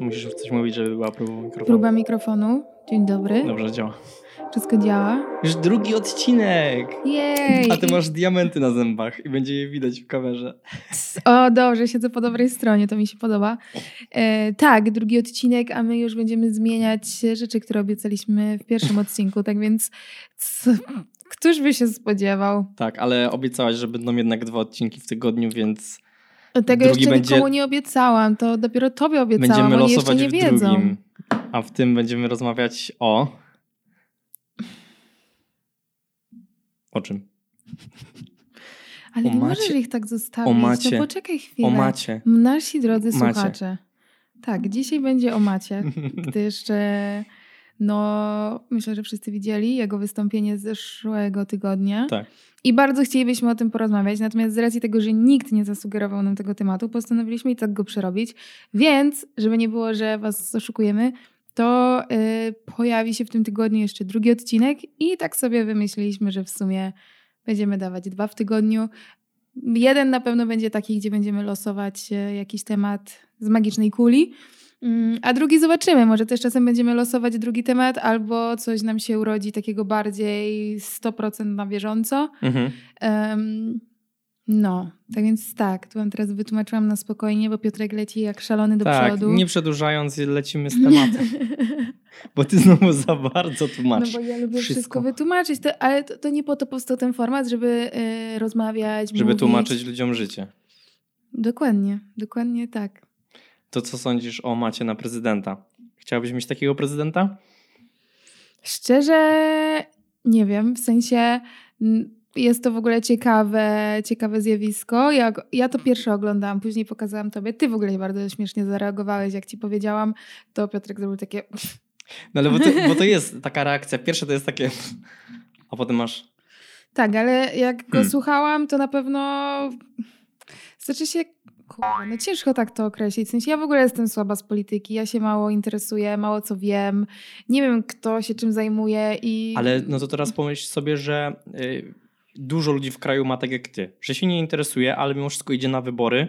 Musisz coś mówić, żeby była próba mikrofonu. Próba mikrofonu. Dzień dobry. Dobrze, działa. Wszystko działa? Już drugi odcinek! Jej! A ty masz diamenty na zębach i będzie je widać w kamerze. O, dobrze, siedzę po dobrej stronie, to mi się podoba. E, tak, drugi odcinek, a my już będziemy zmieniać rzeczy, które obiecaliśmy w pierwszym odcinku, tak więc co, któż by się spodziewał? Tak, ale obiecałaś, że będą jednak dwa odcinki w tygodniu, więc Tego Drugi jeszcze będzie- nikomu nie obiecałam, to dopiero tobie obiecałam, będziemy oni jeszcze losować nie w wiedzą. drugim. A w tym będziemy rozmawiać o... O czym? Ale O nie macie- możesz ich tak zostawić, o macie- no poczekaj chwilę. O macie. Nasi drodzy Macie. słuchacze. Tak, dzisiaj będzie o Macie, gdyż no, myślę, że wszyscy widzieli jego wystąpienie z zeszłego tygodnia. Tak. I bardzo chcielibyśmy o tym porozmawiać, natomiast z racji tego, że nikt nie zasugerował nam tego tematu, postanowiliśmy i tak go przerobić. Więc, żeby nie było, że was oszukujemy, to e, pojawi się w tym tygodniu jeszcze drugi odcinek i tak sobie wymyśliliśmy, że w sumie będziemy dawać dwa w tygodniu. Jeden na pewno będzie taki, gdzie będziemy losować e, jakiś temat z magicznej kuli. Mm, A drugi zobaczymy. Może też czasem będziemy losować drugi temat, albo coś nam się urodzi takiego bardziej 100% na bieżąco. Mhm. Em, no, tak więc tak, tu wam teraz wytłumaczyłam na spokojnie, bo Piotrek leci jak szalony do Tak, przodu. nie przedłużając, lecimy z tematem. Bo ty znowu za bardzo No tłumaczysz. bo ja lubię wszystko, wszystko. wytłumaczyć, to, ale to, to nie po to powstał ten format, żeby e, rozmawiać, Żeby mówić. tłumaczyć ludziom życie. Dokładnie, dokładnie tak. To co sądzisz o macie na prezydenta? Chciałabyś mieć takiego prezydenta? Szczerze nie wiem, w sensie jest to w ogóle ciekawe, ciekawe zjawisko. Ja, ja to pierwsze oglądałam, później pokazałam tobie. Ty w ogóle bardzo śmiesznie zareagowałeś, jak ci powiedziałam. To Piotrek zrobił takie... No ale bo to, bo to jest taka reakcja. Pierwsze to jest takie... A potem masz... Tak, ale jak go Hmm. słuchałam, to na pewno... Znaczy się... Kurwa, no ciężko tak to określić. W sensie ja w ogóle jestem słaba z polityki. Ja się mało interesuję, mało co wiem. Nie wiem, kto się czym zajmuje i... Ale no to teraz pomyśl sobie, że y, dużo ludzi w kraju ma tak jak ty. Że się nie interesuje, ale mimo wszystko idzie na wybory,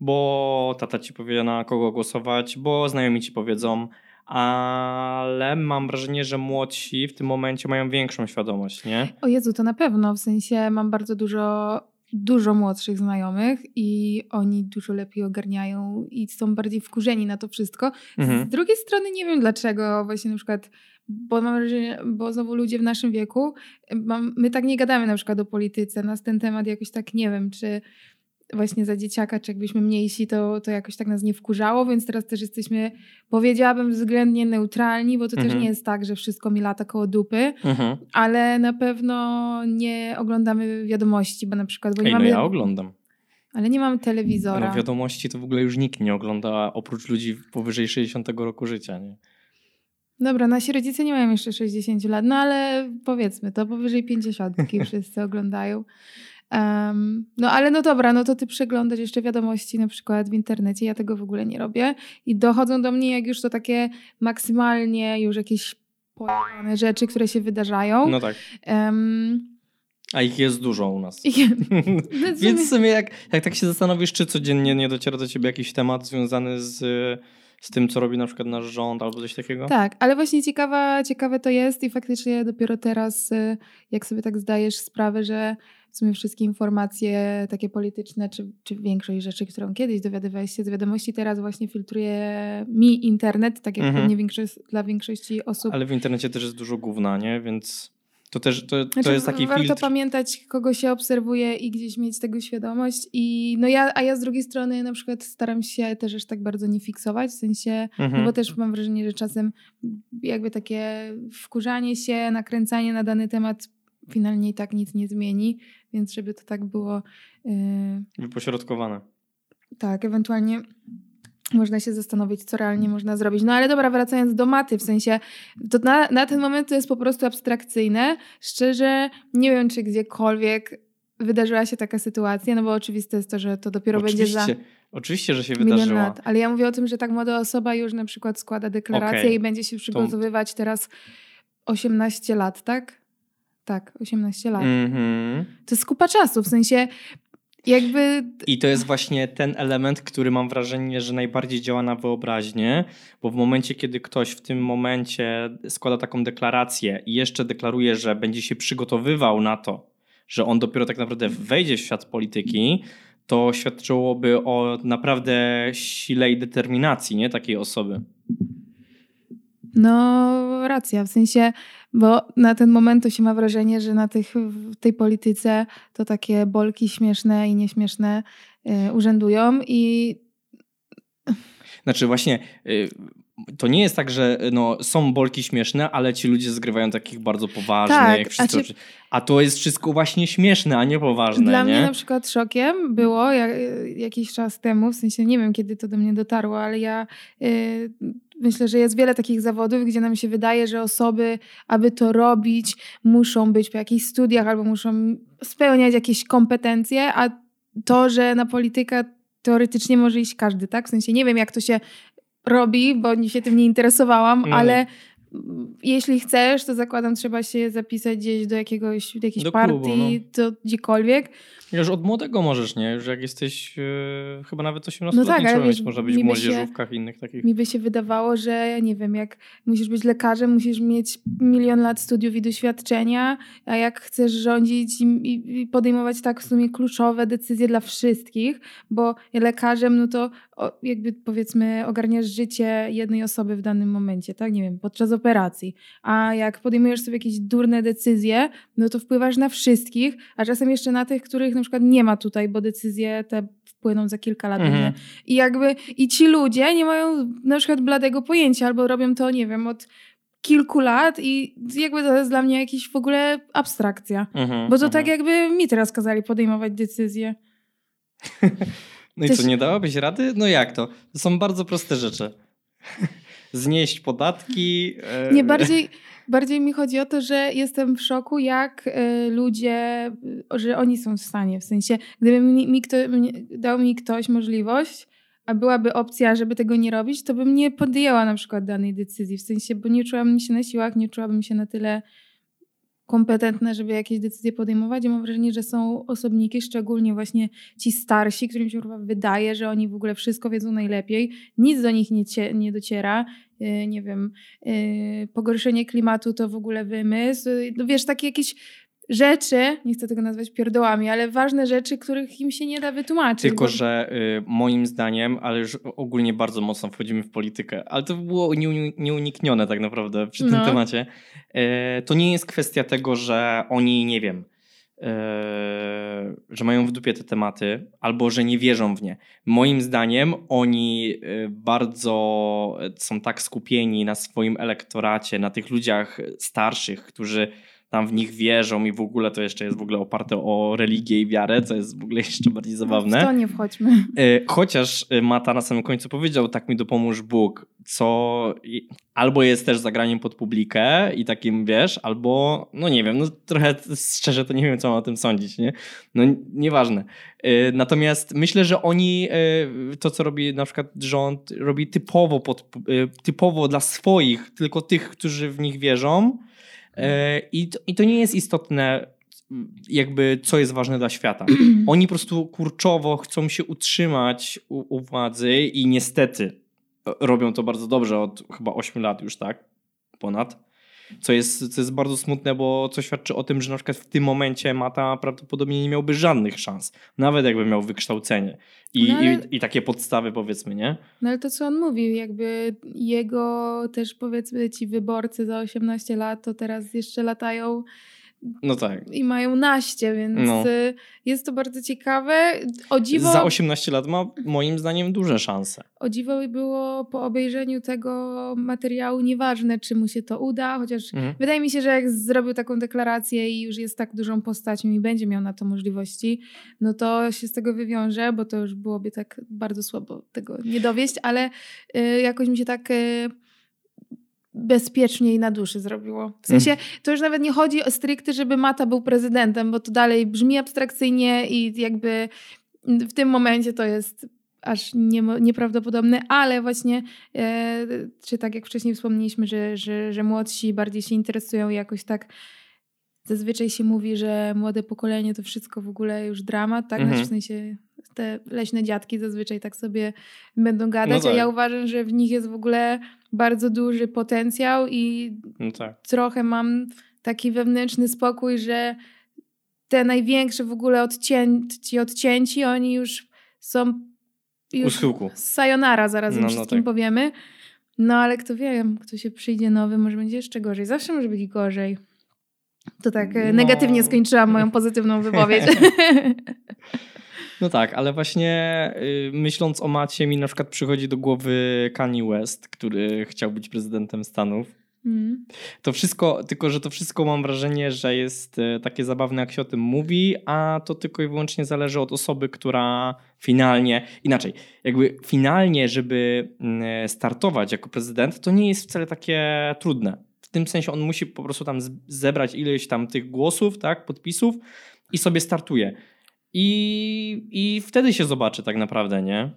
bo tata ci powie na kogo głosować, bo znajomi ci powiedzą. Ale mam wrażenie, że młodsi w tym momencie mają większą świadomość, nie? O Jezu, to na pewno. W sensie mam bardzo dużo, dużo młodszych znajomych i oni dużo lepiej ogarniają i są bardziej wkurzeni na to wszystko. Mhm. Z drugiej strony nie wiem dlaczego właśnie na przykład, bo mam wrażenie, bo znowu ludzie w naszym wieku, mam, my tak nie gadamy na przykład o polityce, nas ten temat jakoś tak nie wiem, czy właśnie za dzieciaka, czy jakbyśmy mniejsi, to, to jakoś tak nas nie wkurzało, więc teraz też jesteśmy, powiedziałabym, względnie neutralni, bo to też Mhm. nie jest tak, że wszystko mi lata koło dupy, Mhm. ale na pewno nie oglądamy wiadomości, bo na przykład, bo nie Ej, no mamy, ja oglądam. ale nie mamy telewizora. No wiadomości to w ogóle już nikt nie ogląda oprócz ludzi powyżej 60 roku życia, nie? Dobra, nasi rodzice nie mają jeszcze 60 lat, no ale powiedzmy to, powyżej 50 wszyscy oglądają. Em, no ale no dobra, no to ty przeglądasz jeszcze wiadomości na przykład w internecie, ja tego w ogóle nie robię i dochodzą do mnie jak już to takie maksymalnie już jakieś pojechane rzeczy, które się wydarzają. No tak. Em, A ich jest dużo u nas. i- no Więc w sumie- sumie jak, jak tak się zastanowisz, czy codziennie nie dociera do ciebie jakiś temat związany z, z tym, co robi na przykład nasz rząd albo coś takiego? Tak, ale właśnie ciekawa, ciekawe to jest i faktycznie dopiero teraz, y, jak sobie tak zdajesz sprawę, że w sumie wszystkie informacje takie polityczne, czy, czy większość rzeczy, którą kiedyś dowiadywałeś się z wiadomości, teraz właśnie filtruje mi internet, tak jak Mhm. pewnie większość, dla większości osób. Ale w internecie też jest dużo gówna, nie? Więc to też to, to Znaczy, jest taki warto filtr. pamiętać, kogo się obserwuje i gdzieś mieć tego świadomość. I no ja, a ja z drugiej strony na przykład staram się też aż tak bardzo nie fiksować, w sensie Mhm. No bo też mam wrażenie, że czasem jakby takie wkurzanie się, nakręcanie na dany temat finalnie i tak nic nie zmieni, więc żeby to tak było yy, Wypośrodkowane. tak, ewentualnie można się zastanowić, co realnie można zrobić. No ale dobra, wracając do maty, w sensie to na, na ten moment to jest po prostu abstrakcyjne. Szczerze nie wiem, czy gdziekolwiek wydarzyła się taka sytuacja, no bo oczywiste jest to, że to dopiero będzie za Oczywiście, oczywiście, że się wydarzyła. lat. Ale ja mówię o tym, że tak młoda osoba już na przykład składa deklarację Okej. i będzie się przygotowywać teraz 18 lat, tak? Tak, 18 lat. Mhm. To jest kupa czasu, w sensie Jakby... I to jest właśnie ten element, który mam wrażenie, że najbardziej działa na wyobraźnię, bo w momencie, kiedy ktoś w tym momencie składa taką deklarację i jeszcze deklaruje, że będzie się przygotowywał na to, że on dopiero tak naprawdę wejdzie w świat polityki, to świadczyłoby o naprawdę sile i determinacji nie takiej osoby. No, racja, w sensie, bo na ten moment to się ma wrażenie, że na tych, w tej polityce to takie bolki śmieszne i nieśmieszne y, urzędują i... Znaczy właśnie... Y to nie jest tak, że no, są bolki śmieszne, ale ci ludzie zgrywają takich bardzo poważnych. Tak, a, ci... a, to jest wszystko właśnie śmieszne, a nie poważne. Dla nie? mnie na przykład szokiem było jak, jakiś czas temu, w sensie nie wiem kiedy to do mnie dotarło, ale ja y, myślę, że jest wiele takich zawodów, gdzie nam się wydaje, że osoby, aby to robić, muszą być po jakichś studiach albo muszą spełniać jakieś kompetencje, a to, że na politykę teoretycznie może iść każdy, tak? W sensie nie wiem, jak to się robi, bo się tym nie interesowałam, no. ale jeśli chcesz, to zakładam, trzeba się zapisać gdzieś do jakiegoś, do jakiejś do partii, klubu, no. do gdziekolwiek. Już od młodego możesz, nie? Już jak jesteś yy, chyba nawet 18 no tak, ale wiesz, może być w młodzieżówkach i innych takich. Mi by się wydawało, że nie wiem, jak musisz być lekarzem, musisz mieć milion lat studiów i doświadczenia, a jak chcesz rządzić i, i podejmować tak w sumie kluczowe decyzje dla wszystkich, bo lekarzem, no to jakby powiedzmy ogarniasz życie jednej osoby w danym momencie, tak? Nie wiem, podczas operacji. A jak podejmujesz sobie jakieś durne decyzje, no to wpływasz na wszystkich, a czasem jeszcze na tych, których na przykład nie ma tutaj, bo decyzje te wpłyną za kilka lat. Mhm. I jakby i ci ludzie nie mają na przykład bladego pojęcia, albo robią to, nie wiem, od kilku lat i jakby to jest dla mnie jakiś w ogóle abstrakcja. Mhm, bo to tak mhm. jakby mi teraz kazali podejmować decyzje. No i Też... co, nie dałabyś rady? No jak to? To są bardzo proste rzeczy. Znieść podatki. E, nie, bardziej, bardziej mi chodzi o to, że jestem w szoku, jak e, ludzie, że oni są w stanie. W sensie, gdyby mi, mi kto, dał mi ktoś możliwość, a byłaby opcja, żeby tego nie robić, to bym nie podjęła na przykład danej decyzji. W sensie, bo nie czułabym się na siłach, nie czułabym się na tyle kompetentne, żeby jakieś decyzje podejmować. Ja mam wrażenie, że są osobniki, szczególnie właśnie ci starsi, którym się wydaje, że oni w ogóle wszystko wiedzą najlepiej, nic do nich nie, nie dociera. Yy, nie wiem, yy, pogorszenie klimatu to w ogóle wymysł. No wiesz, takie jakieś rzeczy, nie chcę tego nazwać pierdołami, ale ważne rzeczy, których im się nie da wytłumaczyć. Tylko, bo... że y, moim zdaniem, ale już ogólnie bardzo mocno wchodzimy w politykę, ale to było nieuniknione tak naprawdę przy tym no. temacie. Y, to nie jest kwestia tego, że oni, nie wiem, y, że mają w dupie te tematy, albo że nie wierzą w nie. Moim zdaniem oni y, bardzo są tak skupieni na swoim elektoracie, na tych ludziach starszych, którzy tam w nich wierzą i w ogóle to jeszcze jest w ogóle oparte o religię i wiarę, co jest w ogóle jeszcze bardziej no, zabawne. W to nie wchodźmy. E, chociaż e, Mata na samym końcu powiedział, tak mi dopomóż Bóg, co albo jest też zagraniem pod publikę i takim, wiesz, albo, no nie wiem, no trochę szczerze to nie wiem, co mam o tym sądzić, nie? No nieważne. E, natomiast myślę, że oni to, co robi na przykład rząd, robi typowo, pod, typowo dla swoich, tylko tych, którzy w nich wierzą, I to, I to nie jest istotne, jakby co jest ważne dla świata. Oni po prostu kurczowo chcą się utrzymać u, u władzy i niestety robią to bardzo dobrze od chyba 8 lat już, tak? Ponad. Co jest, co jest bardzo smutne, bo co świadczy o tym, że na przykład w tym momencie Mata prawdopodobnie nie miałby żadnych szans. Nawet jakby miał wykształcenie i, no ale... i, i, takie podstawy powiedzmy, nie? No ale to co on mówił, jakby jego też powiedzmy ci wyborcy za 18 lat to teraz jeszcze latają no tak. I mają naście, więc no. Y, jest to bardzo ciekawe. O dziwo, Za 18 lat ma moim zdaniem duże szanse. O dziwo było po obejrzeniu tego materiału nieważne, czy mu się to uda, chociaż mhm. wydaje mi się, że jak zrobił taką deklarację i już jest tak dużą postacią i będzie miał na to możliwości, no to się z tego wywiąże, bo to już byłoby tak bardzo słabo tego nie dowieść, ale y, jakoś mi się tak... Y, bezpieczniej na duszy zrobiło. W sensie mm. to już nawet nie chodzi o stricte, żeby Mata był prezydentem, bo to dalej brzmi abstrakcyjnie i jakby w tym momencie to jest aż nie, nieprawdopodobne, ale właśnie, e, czy tak jak wcześniej wspomnieliśmy, że, że, że młodsi bardziej się interesują jakoś tak zazwyczaj się mówi, że młode pokolenie to wszystko w ogóle już dramat, tak? Mhm. Znaczy w sensie te leśne dziadki zazwyczaj tak sobie będą gadać, No a ja tak. uważam, że w nich jest w ogóle bardzo duży potencjał i No tak. trochę mam taki wewnętrzny spokój, że te największe w ogóle odcię ci odcięci, oni już są już schyłku. sayonara, zaraz im No, no wszystkim tak. powiemy. No ale kto wie, kto się przyjdzie nowy, może będzie jeszcze gorzej. Zawsze może być gorzej. To tak e, No. negatywnie skończyłam moją pozytywną wypowiedź. No tak, ale właśnie y, myśląc o Macie, mi na przykład przychodzi do głowy Kanye West, który chciał być prezydentem Stanów. Mm. To wszystko, tylko że to wszystko mam wrażenie, że jest e, takie zabawne, jak się o tym mówi, a to tylko i wyłącznie zależy od osoby, która finalnie, inaczej, jakby finalnie, żeby mm, startować jako prezydent, to nie jest wcale takie trudne. W tym sensie on musi po prostu tam zebrać ileś tam tych głosów, tak, podpisów i sobie startuje. I, I wtedy się zobaczy tak naprawdę, nie?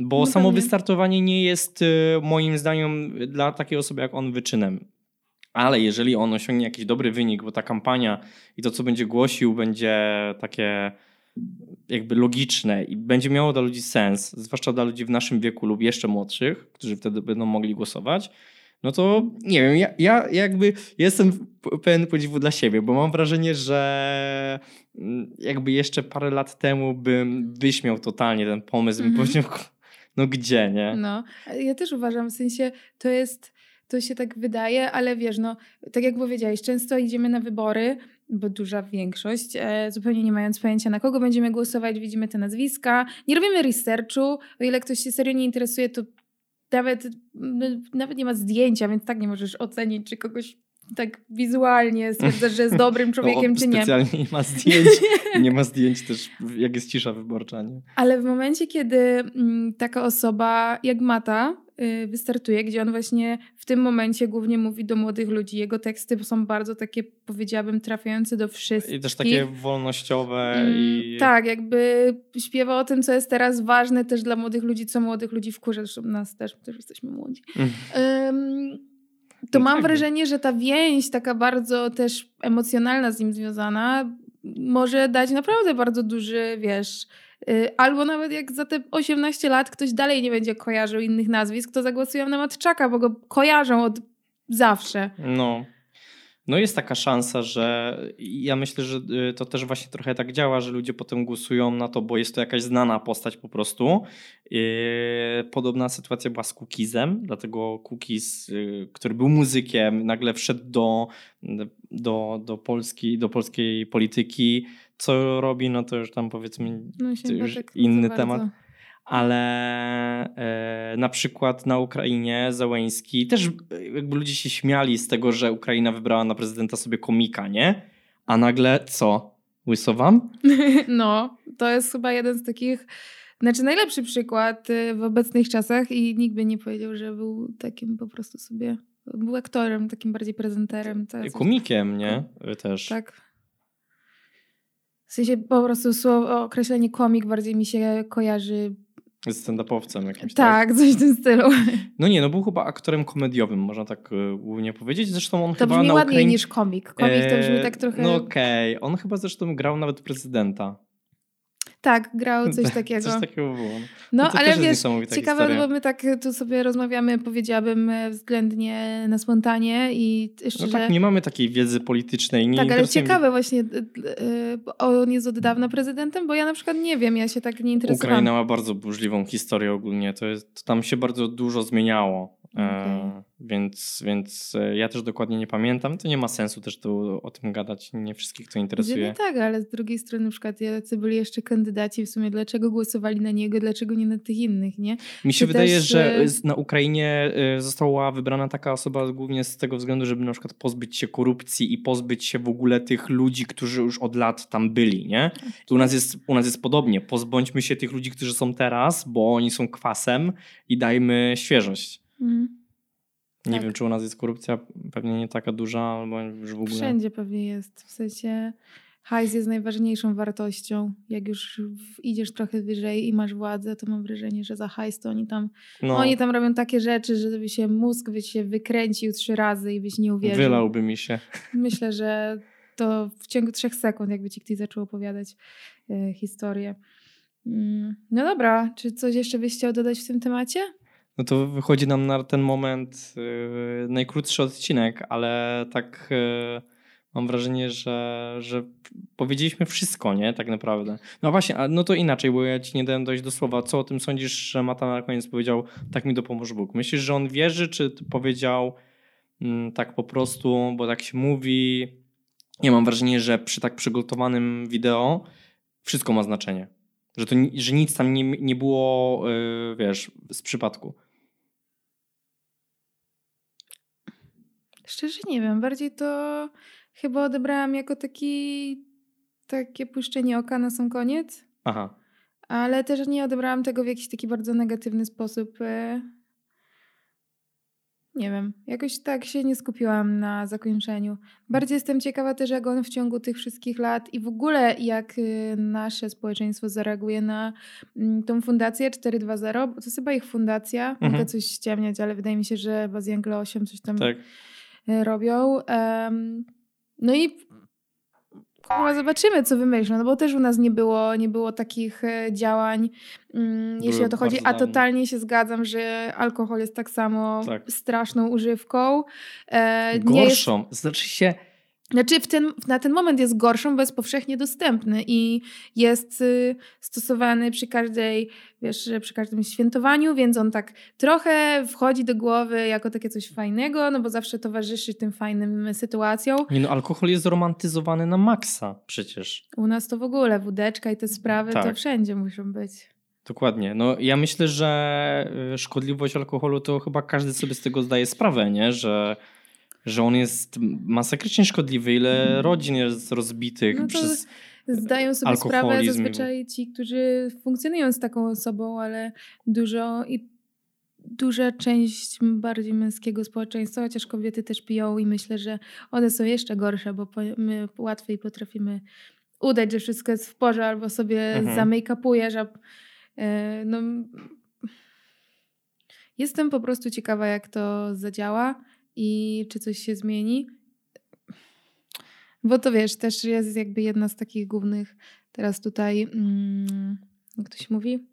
Bo No samo pewnie. wystartowanie nie jest y, moim zdaniem dla takiej osoby jak on wyczynem. Ale jeżeli on osiągnie jakiś dobry wynik, bo ta kampania i to, co będzie głosił, będzie takie jakby logiczne i będzie miało dla ludzi sens, zwłaszcza dla ludzi w naszym wieku lub jeszcze młodszych, którzy wtedy będą mogli głosować, no to nie wiem, ja, ja jakby jestem pełen podziwu dla siebie, bo mam wrażenie, że mm, jakby jeszcze parę lat temu bym wyśmiał totalnie ten pomysł, bym Mhm. powiedział, no gdzie, nie? No, ja też uważam, w sensie to jest, to się tak wydaje, ale wiesz, no, tak jak powiedziałeś, często idziemy na wybory, bo duża większość, e, zupełnie nie mając pojęcia na kogo będziemy głosować, widzimy te nazwiska, nie robimy researchu, o ile ktoś się serio nie interesuje, to nawet, nawet nie ma zdjęcia, więc tak nie możesz ocenić, czy kogoś tak wizualnie stwierdzasz, że jest dobrym człowiekiem, no, czy nie. Specjalnie nie ma zdjęć. nie ma zdjęć też, jak jest cisza wyborcza, nie? Ale w momencie, kiedy mm, taka osoba jak Mata y, wystartuje, gdzie on właśnie w tym momencie głównie mówi do młodych ludzi, jego teksty są bardzo takie, powiedziałabym, trafiające do wszystkich. I też takie wolnościowe Mm, i... Tak, jakby śpiewa o tym, co jest teraz ważne też dla młodych ludzi, co młodych ludzi wkurza, zresztą nas też, też jesteśmy młodzi. Mm. Ym, to No mam tak. wrażenie, że ta więź taka bardzo też emocjonalna z nim związana może dać naprawdę bardzo duży, wiesz, y, albo nawet jak za te 18 lat ktoś dalej nie będzie kojarzył innych nazwisk, to zagłosują na Matczaka, bo go kojarzą od zawsze. No. No jest taka szansa, że ja myślę, że y, to też właśnie trochę tak działa, że ludzie potem głosują na to, bo jest to jakaś znana postać po prostu. Yy, Podobna sytuacja była z Cookizem, dlatego Cookies, y, który był muzykiem, nagle wszedł do, do, do, Polski, do polskiej polityki. Co robi, no to już tam powiedzmy No już inny temat. bardzo. Ale e, na przykład na Ukrainie Załęski też jakby ludzie się śmiali z tego, że Ukraina wybrała na prezydenta sobie komika, nie? A nagle co? Łysowam? No, to jest chyba jeden z takich, znaczy najlepszy przykład y, w obecnych czasach i nikt by nie powiedział, że był takim po prostu sobie, był aktorem, takim bardziej prezenterem. Jest- Komikiem, nie? Też. Tak. W sensie po prostu słowo, określenie komik bardziej mi się kojarzy. Z stand-upowcem jakimś. Tak. Tak, coś w tym stylu. No nie, no był chyba aktorem komediowym, można tak e, głównie powiedzieć. Zresztą on To chyba brzmi na ładniej Ukrainie... niż komik. Komik to brzmi E, tak trochę... No okej. On chyba zresztą grał nawet prezydenta. Tak, grał coś takiego. Coś takiego było. No, No to ale wiesz, ciekawe, historia. bo my tak tu sobie rozmawiamy, powiedziałabym, e, względnie na spontanie i No szczerze... tak, nie mamy takiej wiedzy politycznej. Nie Tak, ale ciekawe właśnie, bo on jest od dawna prezydentem, bo ja na przykład nie wiem, ja się tak nie interesowałam. Ukraina ma bardzo burzliwą historię ogólnie. To jest, tam się bardzo dużo zmieniało. E, Okej. więc, więc e, ja też dokładnie nie pamiętam. To nie ma sensu też tu o tym gadać. Nie wszystkich to interesuje. nie tak, ale z drugiej strony na przykład jacy byli jeszcze kandydaci w sumie, dlaczego głosowali na niego, dlaczego nie na tych innych, nie? Mi się Czy wydaje, też, że e, na Ukrainie e, została wybrana taka osoba głównie z tego względu, żeby na przykład pozbyć się korupcji i pozbyć się w ogóle tych ludzi, którzy już od lat tam byli, nie? U nas jest, u nas jest podobnie. Pozbądźmy się tych ludzi, którzy są teraz, bo oni są kwasem i dajmy świeżość. Mhm. Nie Tak. wiem, czy u nas jest korupcja, pewnie nie taka duża, albo już w ogóle. Wszędzie pewnie jest, w sensie hajs jest najważniejszą wartością. Jak już idziesz trochę wyżej i masz władzę, to mam wrażenie, że za hajs to oni tam, No, oni tam robią takie rzeczy, żeby się mózg by się wykręcił trzy razy i byś nie uwierzył. wylałby mi się. Myślę, że to w ciągu trzech sekund, jakby ci ktoś zaczął opowiadać e, historię. Mm, no dobra, czy coś jeszcze byś chciał dodać w tym temacie? No to wychodzi nam na ten moment yy, najkrótszy odcinek, ale tak yy, mam wrażenie, że, że powiedzieliśmy wszystko, nie? Tak naprawdę. No właśnie, no to inaczej, bo ja ci nie dałem dojść do słowa. Co o tym sądzisz, że Mata na koniec powiedział, tak mi dopomóż Bóg? Myślisz, że on wierzy, czy powiedział mm, tak po prostu, bo tak się mówi? Ja mam wrażenie, że przy tak przygotowanym wideo wszystko ma znaczenie. Że, to, że nic tam nie, nie było, yy, wiesz, z przypadku. Szczerze nie wiem, bardziej to chyba odebrałam jako taki takie puszczenie oka na sam koniec. Aha. Ale też nie odebrałam tego w jakiś taki bardzo negatywny sposób. Nie wiem, jakoś tak się nie skupiłam na zakończeniu. Bardziej jestem ciekawa też, jak on w ciągu tych wszystkich lat i w ogóle jak y, nasze społeczeństwo zareaguje na mm, tą fundację 420, bo to jest chyba ich fundacja. Mhm. Mogę coś ściemniać, ale wydaje mi się, że Baziengle 8 coś tam tak. Y, robią. Um, no i Chyba zobaczymy, co wymyślą, no bo też u nas nie było, nie było takich e, działań, mm, jeśli o to chodzi. A totalnie się zgadzam, że alkohol jest tak samo tak. straszną używką. E, Gorszą. Jest... Znaczy się znaczy w ten, na ten moment jest gorszą, bo jest powszechnie dostępny i jest y, stosowany przy każdej, wiesz, przy każdym świętowaniu, więc on tak trochę wchodzi do głowy jako takie coś fajnego, no bo zawsze towarzyszy tym fajnym sytuacjom. No, alkohol jest romantyzowany na maksa przecież. U nas to w ogóle wódeczka i te sprawy tak. to wszędzie muszą być. Dokładnie. No ja myślę, że y, szkodliwość alkoholu to chyba każdy sobie z tego zdaje sprawę, nie? Że że on jest masakrycznie szkodliwy, ile mhm. rodzin jest rozbitych no przez Zdają sobie sprawę zazwyczaj ci, którzy funkcjonują z taką osobą, ale dużo i duża część bardziej męskiego społeczeństwa, chociaż kobiety też piją i myślę, że one są jeszcze gorsze, bo my łatwiej potrafimy udać, że wszystko jest w porze, albo sobie mhm. zamake-upujesz, a e, no, jestem po prostu ciekawa, jak to zadziała i czy coś się zmieni. Bo to wiesz, też jest jakby jedna z takich głównych teraz tutaj, mm, jak to się mówi?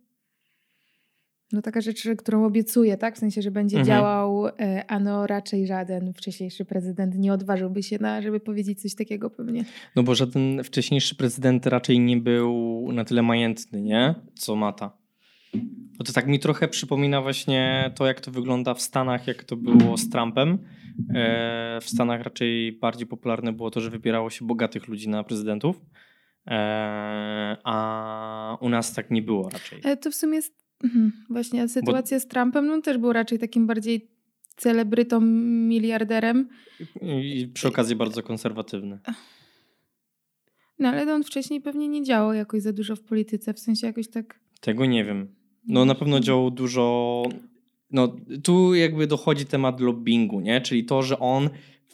No taka rzecz, którą obiecuję, tak? W sensie, że będzie mhm. działał, e, a no raczej żaden wcześniejszy prezydent nie odważyłby się na, żeby powiedzieć coś takiego pewnie. No bo żaden wcześniejszy prezydent raczej nie był na tyle majętny, nie? Co Mata. No to tak mi trochę przypomina właśnie to, jak to wygląda w Stanach, jak to było z Trumpem. E, w Stanach raczej bardziej popularne było to, że wybierało się bogatych ludzi na prezydentów, e, a u nas tak nie było raczej. E, to w sumie jest mhm, właśnie sytuacja Bo... z Trumpem no, też był raczej takim bardziej celebrytą, miliarderem. I przy okazji bardzo konserwatywny. No ale on wcześniej pewnie nie działał jakoś za dużo w polityce, w sensie jakoś tak... Tego nie wiem. No na pewno działał dużo. No tu jakby dochodzi temat lobbingu, nie? Czyli to, że on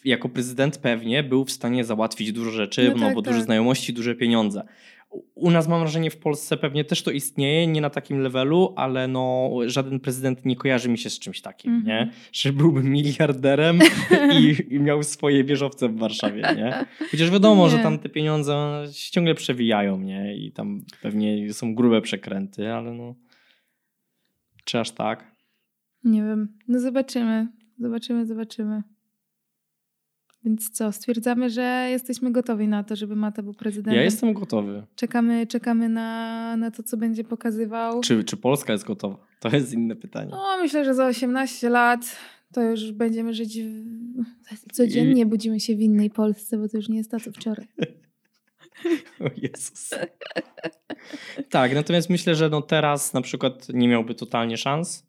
jako prezydent pewnie był w stanie załatwić dużo rzeczy, no, no tak, bo tak. duże znajomości, duże pieniądze. U nas mam wrażenie w Polsce pewnie też to istnieje, nie na takim levelu, ale no żaden prezydent nie kojarzy mi się z czymś takim, mm -hmm. nie? Że byłby miliarderem i, i, miał swoje wieżowce w Warszawie, nie? Chociaż wiadomo, nie. że tam te pieniądze się ciągle przewijają, nie? I tam pewnie są grube przekręty, ale no... Czy aż tak? Nie wiem. No zobaczymy. Zobaczymy, zobaczymy. Więc co, stwierdzamy, że jesteśmy gotowi na to, żeby Mata był prezydentem. Ja jestem gotowy. Czekamy, czekamy na, na to, co będzie pokazywał. Czy, czy Polska jest gotowa? To jest inne pytanie. No, myślę, że za 18 lat to już będziemy żyć w... codziennie, budzimy się w innej Polsce, bo to już nie jest to, co wczoraj. O Jezus. tak, natomiast myślę, że no teraz na przykład nie miałby totalnie szans.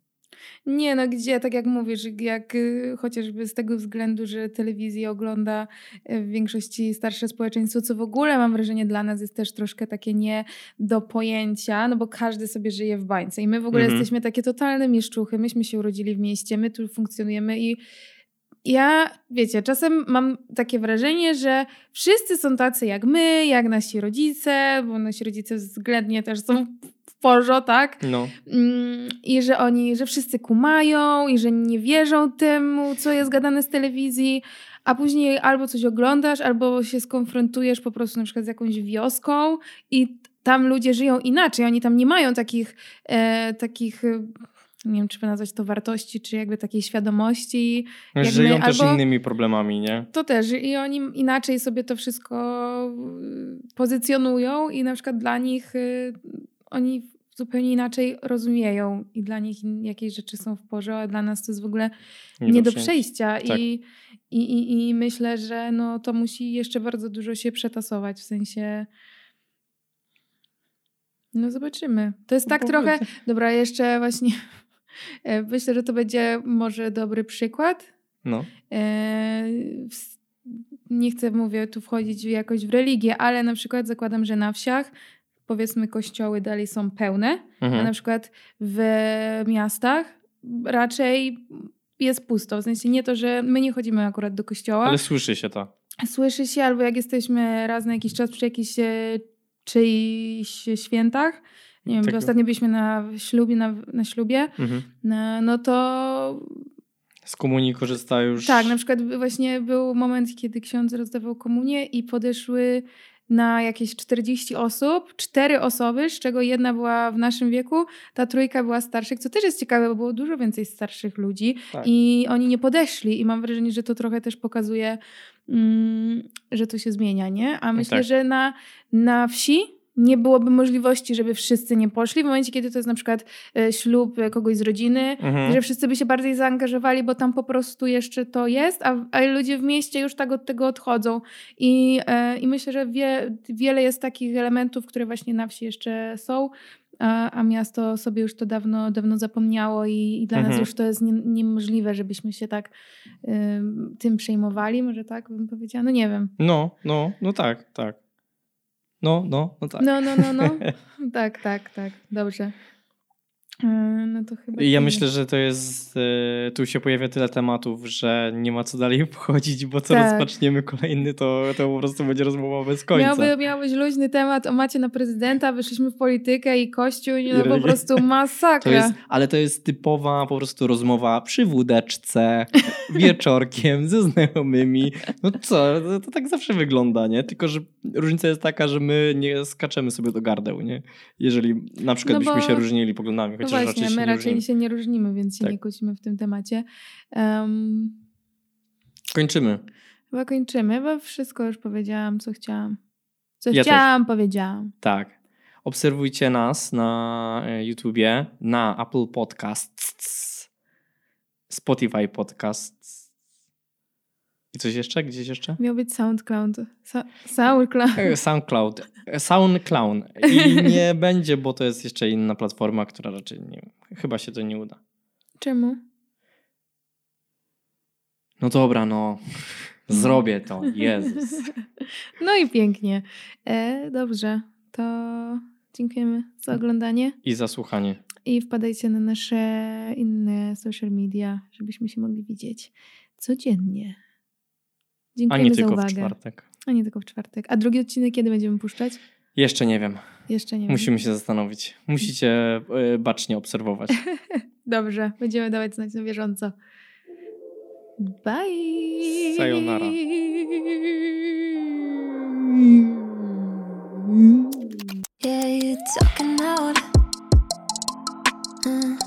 Nie, no gdzie, tak jak mówisz, jak y, chociażby z tego względu, że telewizję ogląda y, w większości starsze społeczeństwo, co w ogóle mam wrażenie dla nas jest też troszkę takie nie do pojęcia, no bo każdy sobie żyje w bańce i my w ogóle mhm. jesteśmy takie totalne mieszczuchy, myśmy się urodzili w mieście, my tu funkcjonujemy i ja, wiecie, czasem mam takie wrażenie, że wszyscy są tacy jak my, jak nasi rodzice, bo nasi rodzice względnie też są porzo, tak? No. Mm, I że oni, że wszyscy kumają i że nie wierzą temu, co jest gadane z telewizji, a później albo coś oglądasz, albo się skonfrontujesz po prostu na przykład z jakąś wioską i tam ludzie żyją inaczej. Oni tam nie mają takich, e, takich nie wiem, czy by nazwać to wartości, czy jakby takiej świadomości. jak Żyją my, też albo- innymi problemami, nie? To też i oni inaczej sobie to wszystko y, pozycjonują i na przykład dla nich y, oni zupełnie inaczej rozumieją i dla nich jakieś rzeczy są w porządku, a dla nas to jest w ogóle nie, do przejścia. Tak. I, i, i, I myślę, że no, to musi jeszcze bardzo dużo się przetasować, w sensie no zobaczymy. To jest tak trochę, dobra, jeszcze właśnie myślę, że to będzie może dobry przykład, No. E, nie chcę, mówię, tu wchodzić jakoś w religię, ale na przykład zakładam, że na wsiach powiedzmy kościoły dalej są pełne, a na Mhm. przykład w miastach raczej jest pusto. W sensie nie to, że my nie chodzimy akurat do kościoła. Ale słyszy się to. Słyszy się, albo jak jesteśmy raz na jakiś czas przy jakichś e, czyichś świętach, nie wiem, Tak. ostatnio byliśmy na ślubie, na, na ślubie, Mhm. no, no to Z komunii korzysta już. Tak, na przykład właśnie był moment, kiedy ksiądz rozdawał komunię i podeszły na jakieś 40 osób, cztery osoby, z czego jedna była w naszym wieku, ta trójka była starszych, co też jest ciekawe, bo było dużo więcej starszych ludzi Tak. i oni nie podeszli i mam wrażenie, że to trochę też pokazuje, mm, że to się zmienia, nie? A myślę, tak. że na, na wsi nie byłoby możliwości, żeby wszyscy nie poszli w momencie, kiedy to jest na przykład e, ślub e, kogoś z rodziny, Mhm. że wszyscy by się bardziej zaangażowali, bo tam po prostu jeszcze to jest, a, a ludzie w mieście już tak od tego odchodzą. I, e, i myślę, że wie, wiele jest takich elementów, które właśnie na wsi jeszcze są, a, a miasto sobie już to dawno, dawno zapomniało i, i dla nas Mhm. już to jest nie, niemożliwe, żebyśmy się tak ym, tym przejmowali, może tak bym powiedziała. No nie wiem. No, no, no tak, tak. No, no, no tak. No, no, no, no. tak, tak, tak. Dobrze. Yy, No to chyba. I ja myślę, że to jest. e, tu się pojawia tyle tematów, że nie ma co dalej wchodzić, bo co Tak. rozpoczniemy kolejny, to, to po prostu będzie rozmowa bez końca. Miałby, miał być luźny temat o macie na prezydenta, wyszliśmy w politykę i kościół, i no po religię. prostu To masakra. jest, ale to jest typowa po prostu rozmowa przy wódeczce, wieczorkiem, ze znajomymi. No co, to, to tak zawsze wygląda, nie? Tylko, że różnica jest taka, że my nie skaczemy sobie do gardeł, nie? Jeżeli na przykład No byśmy bo- się różnili poglądami, No właśnie, się my nie raczej różnimy. się nie różnimy, więc się Tak. nie kłócimy w tym temacie. Um, Kończymy. chyba kończymy, bo wszystko już powiedziałam, co chciałam. Co Ja też. chciałam, powiedziałam. Tak. Obserwujcie nas na e, YouTubie, na Apple Podcasts, Spotify Podcasts. I coś jeszcze? Gdzieś jeszcze? Miał być SoundCloud. Sa- SoundCloud. E, SoundCloud. E, SoundClown. I nie będzie, bo to jest jeszcze inna platforma, która raczej nie, chyba się to nie uda. Czemu? No dobra, no. Zrobię to. Jezus. No i pięknie. E, dobrze, to dziękujemy za oglądanie. I zasłuchanie. I wpadajcie na nasze inne social media, żebyśmy się mogli widzieć codziennie. Dziękujemy A nie tylko uwagę. w czwartek. A nie tylko w czwartek. A drugi odcinek kiedy będziemy puszczać? Jeszcze nie wiem. Jeszcze nie wiem. Musimy się zastanowić. Musicie e, bacznie obserwować. Dobrze, będziemy dawać znać na bieżąco. Bye! Sayonara. Yeah, you're talking out. Mm. Uh.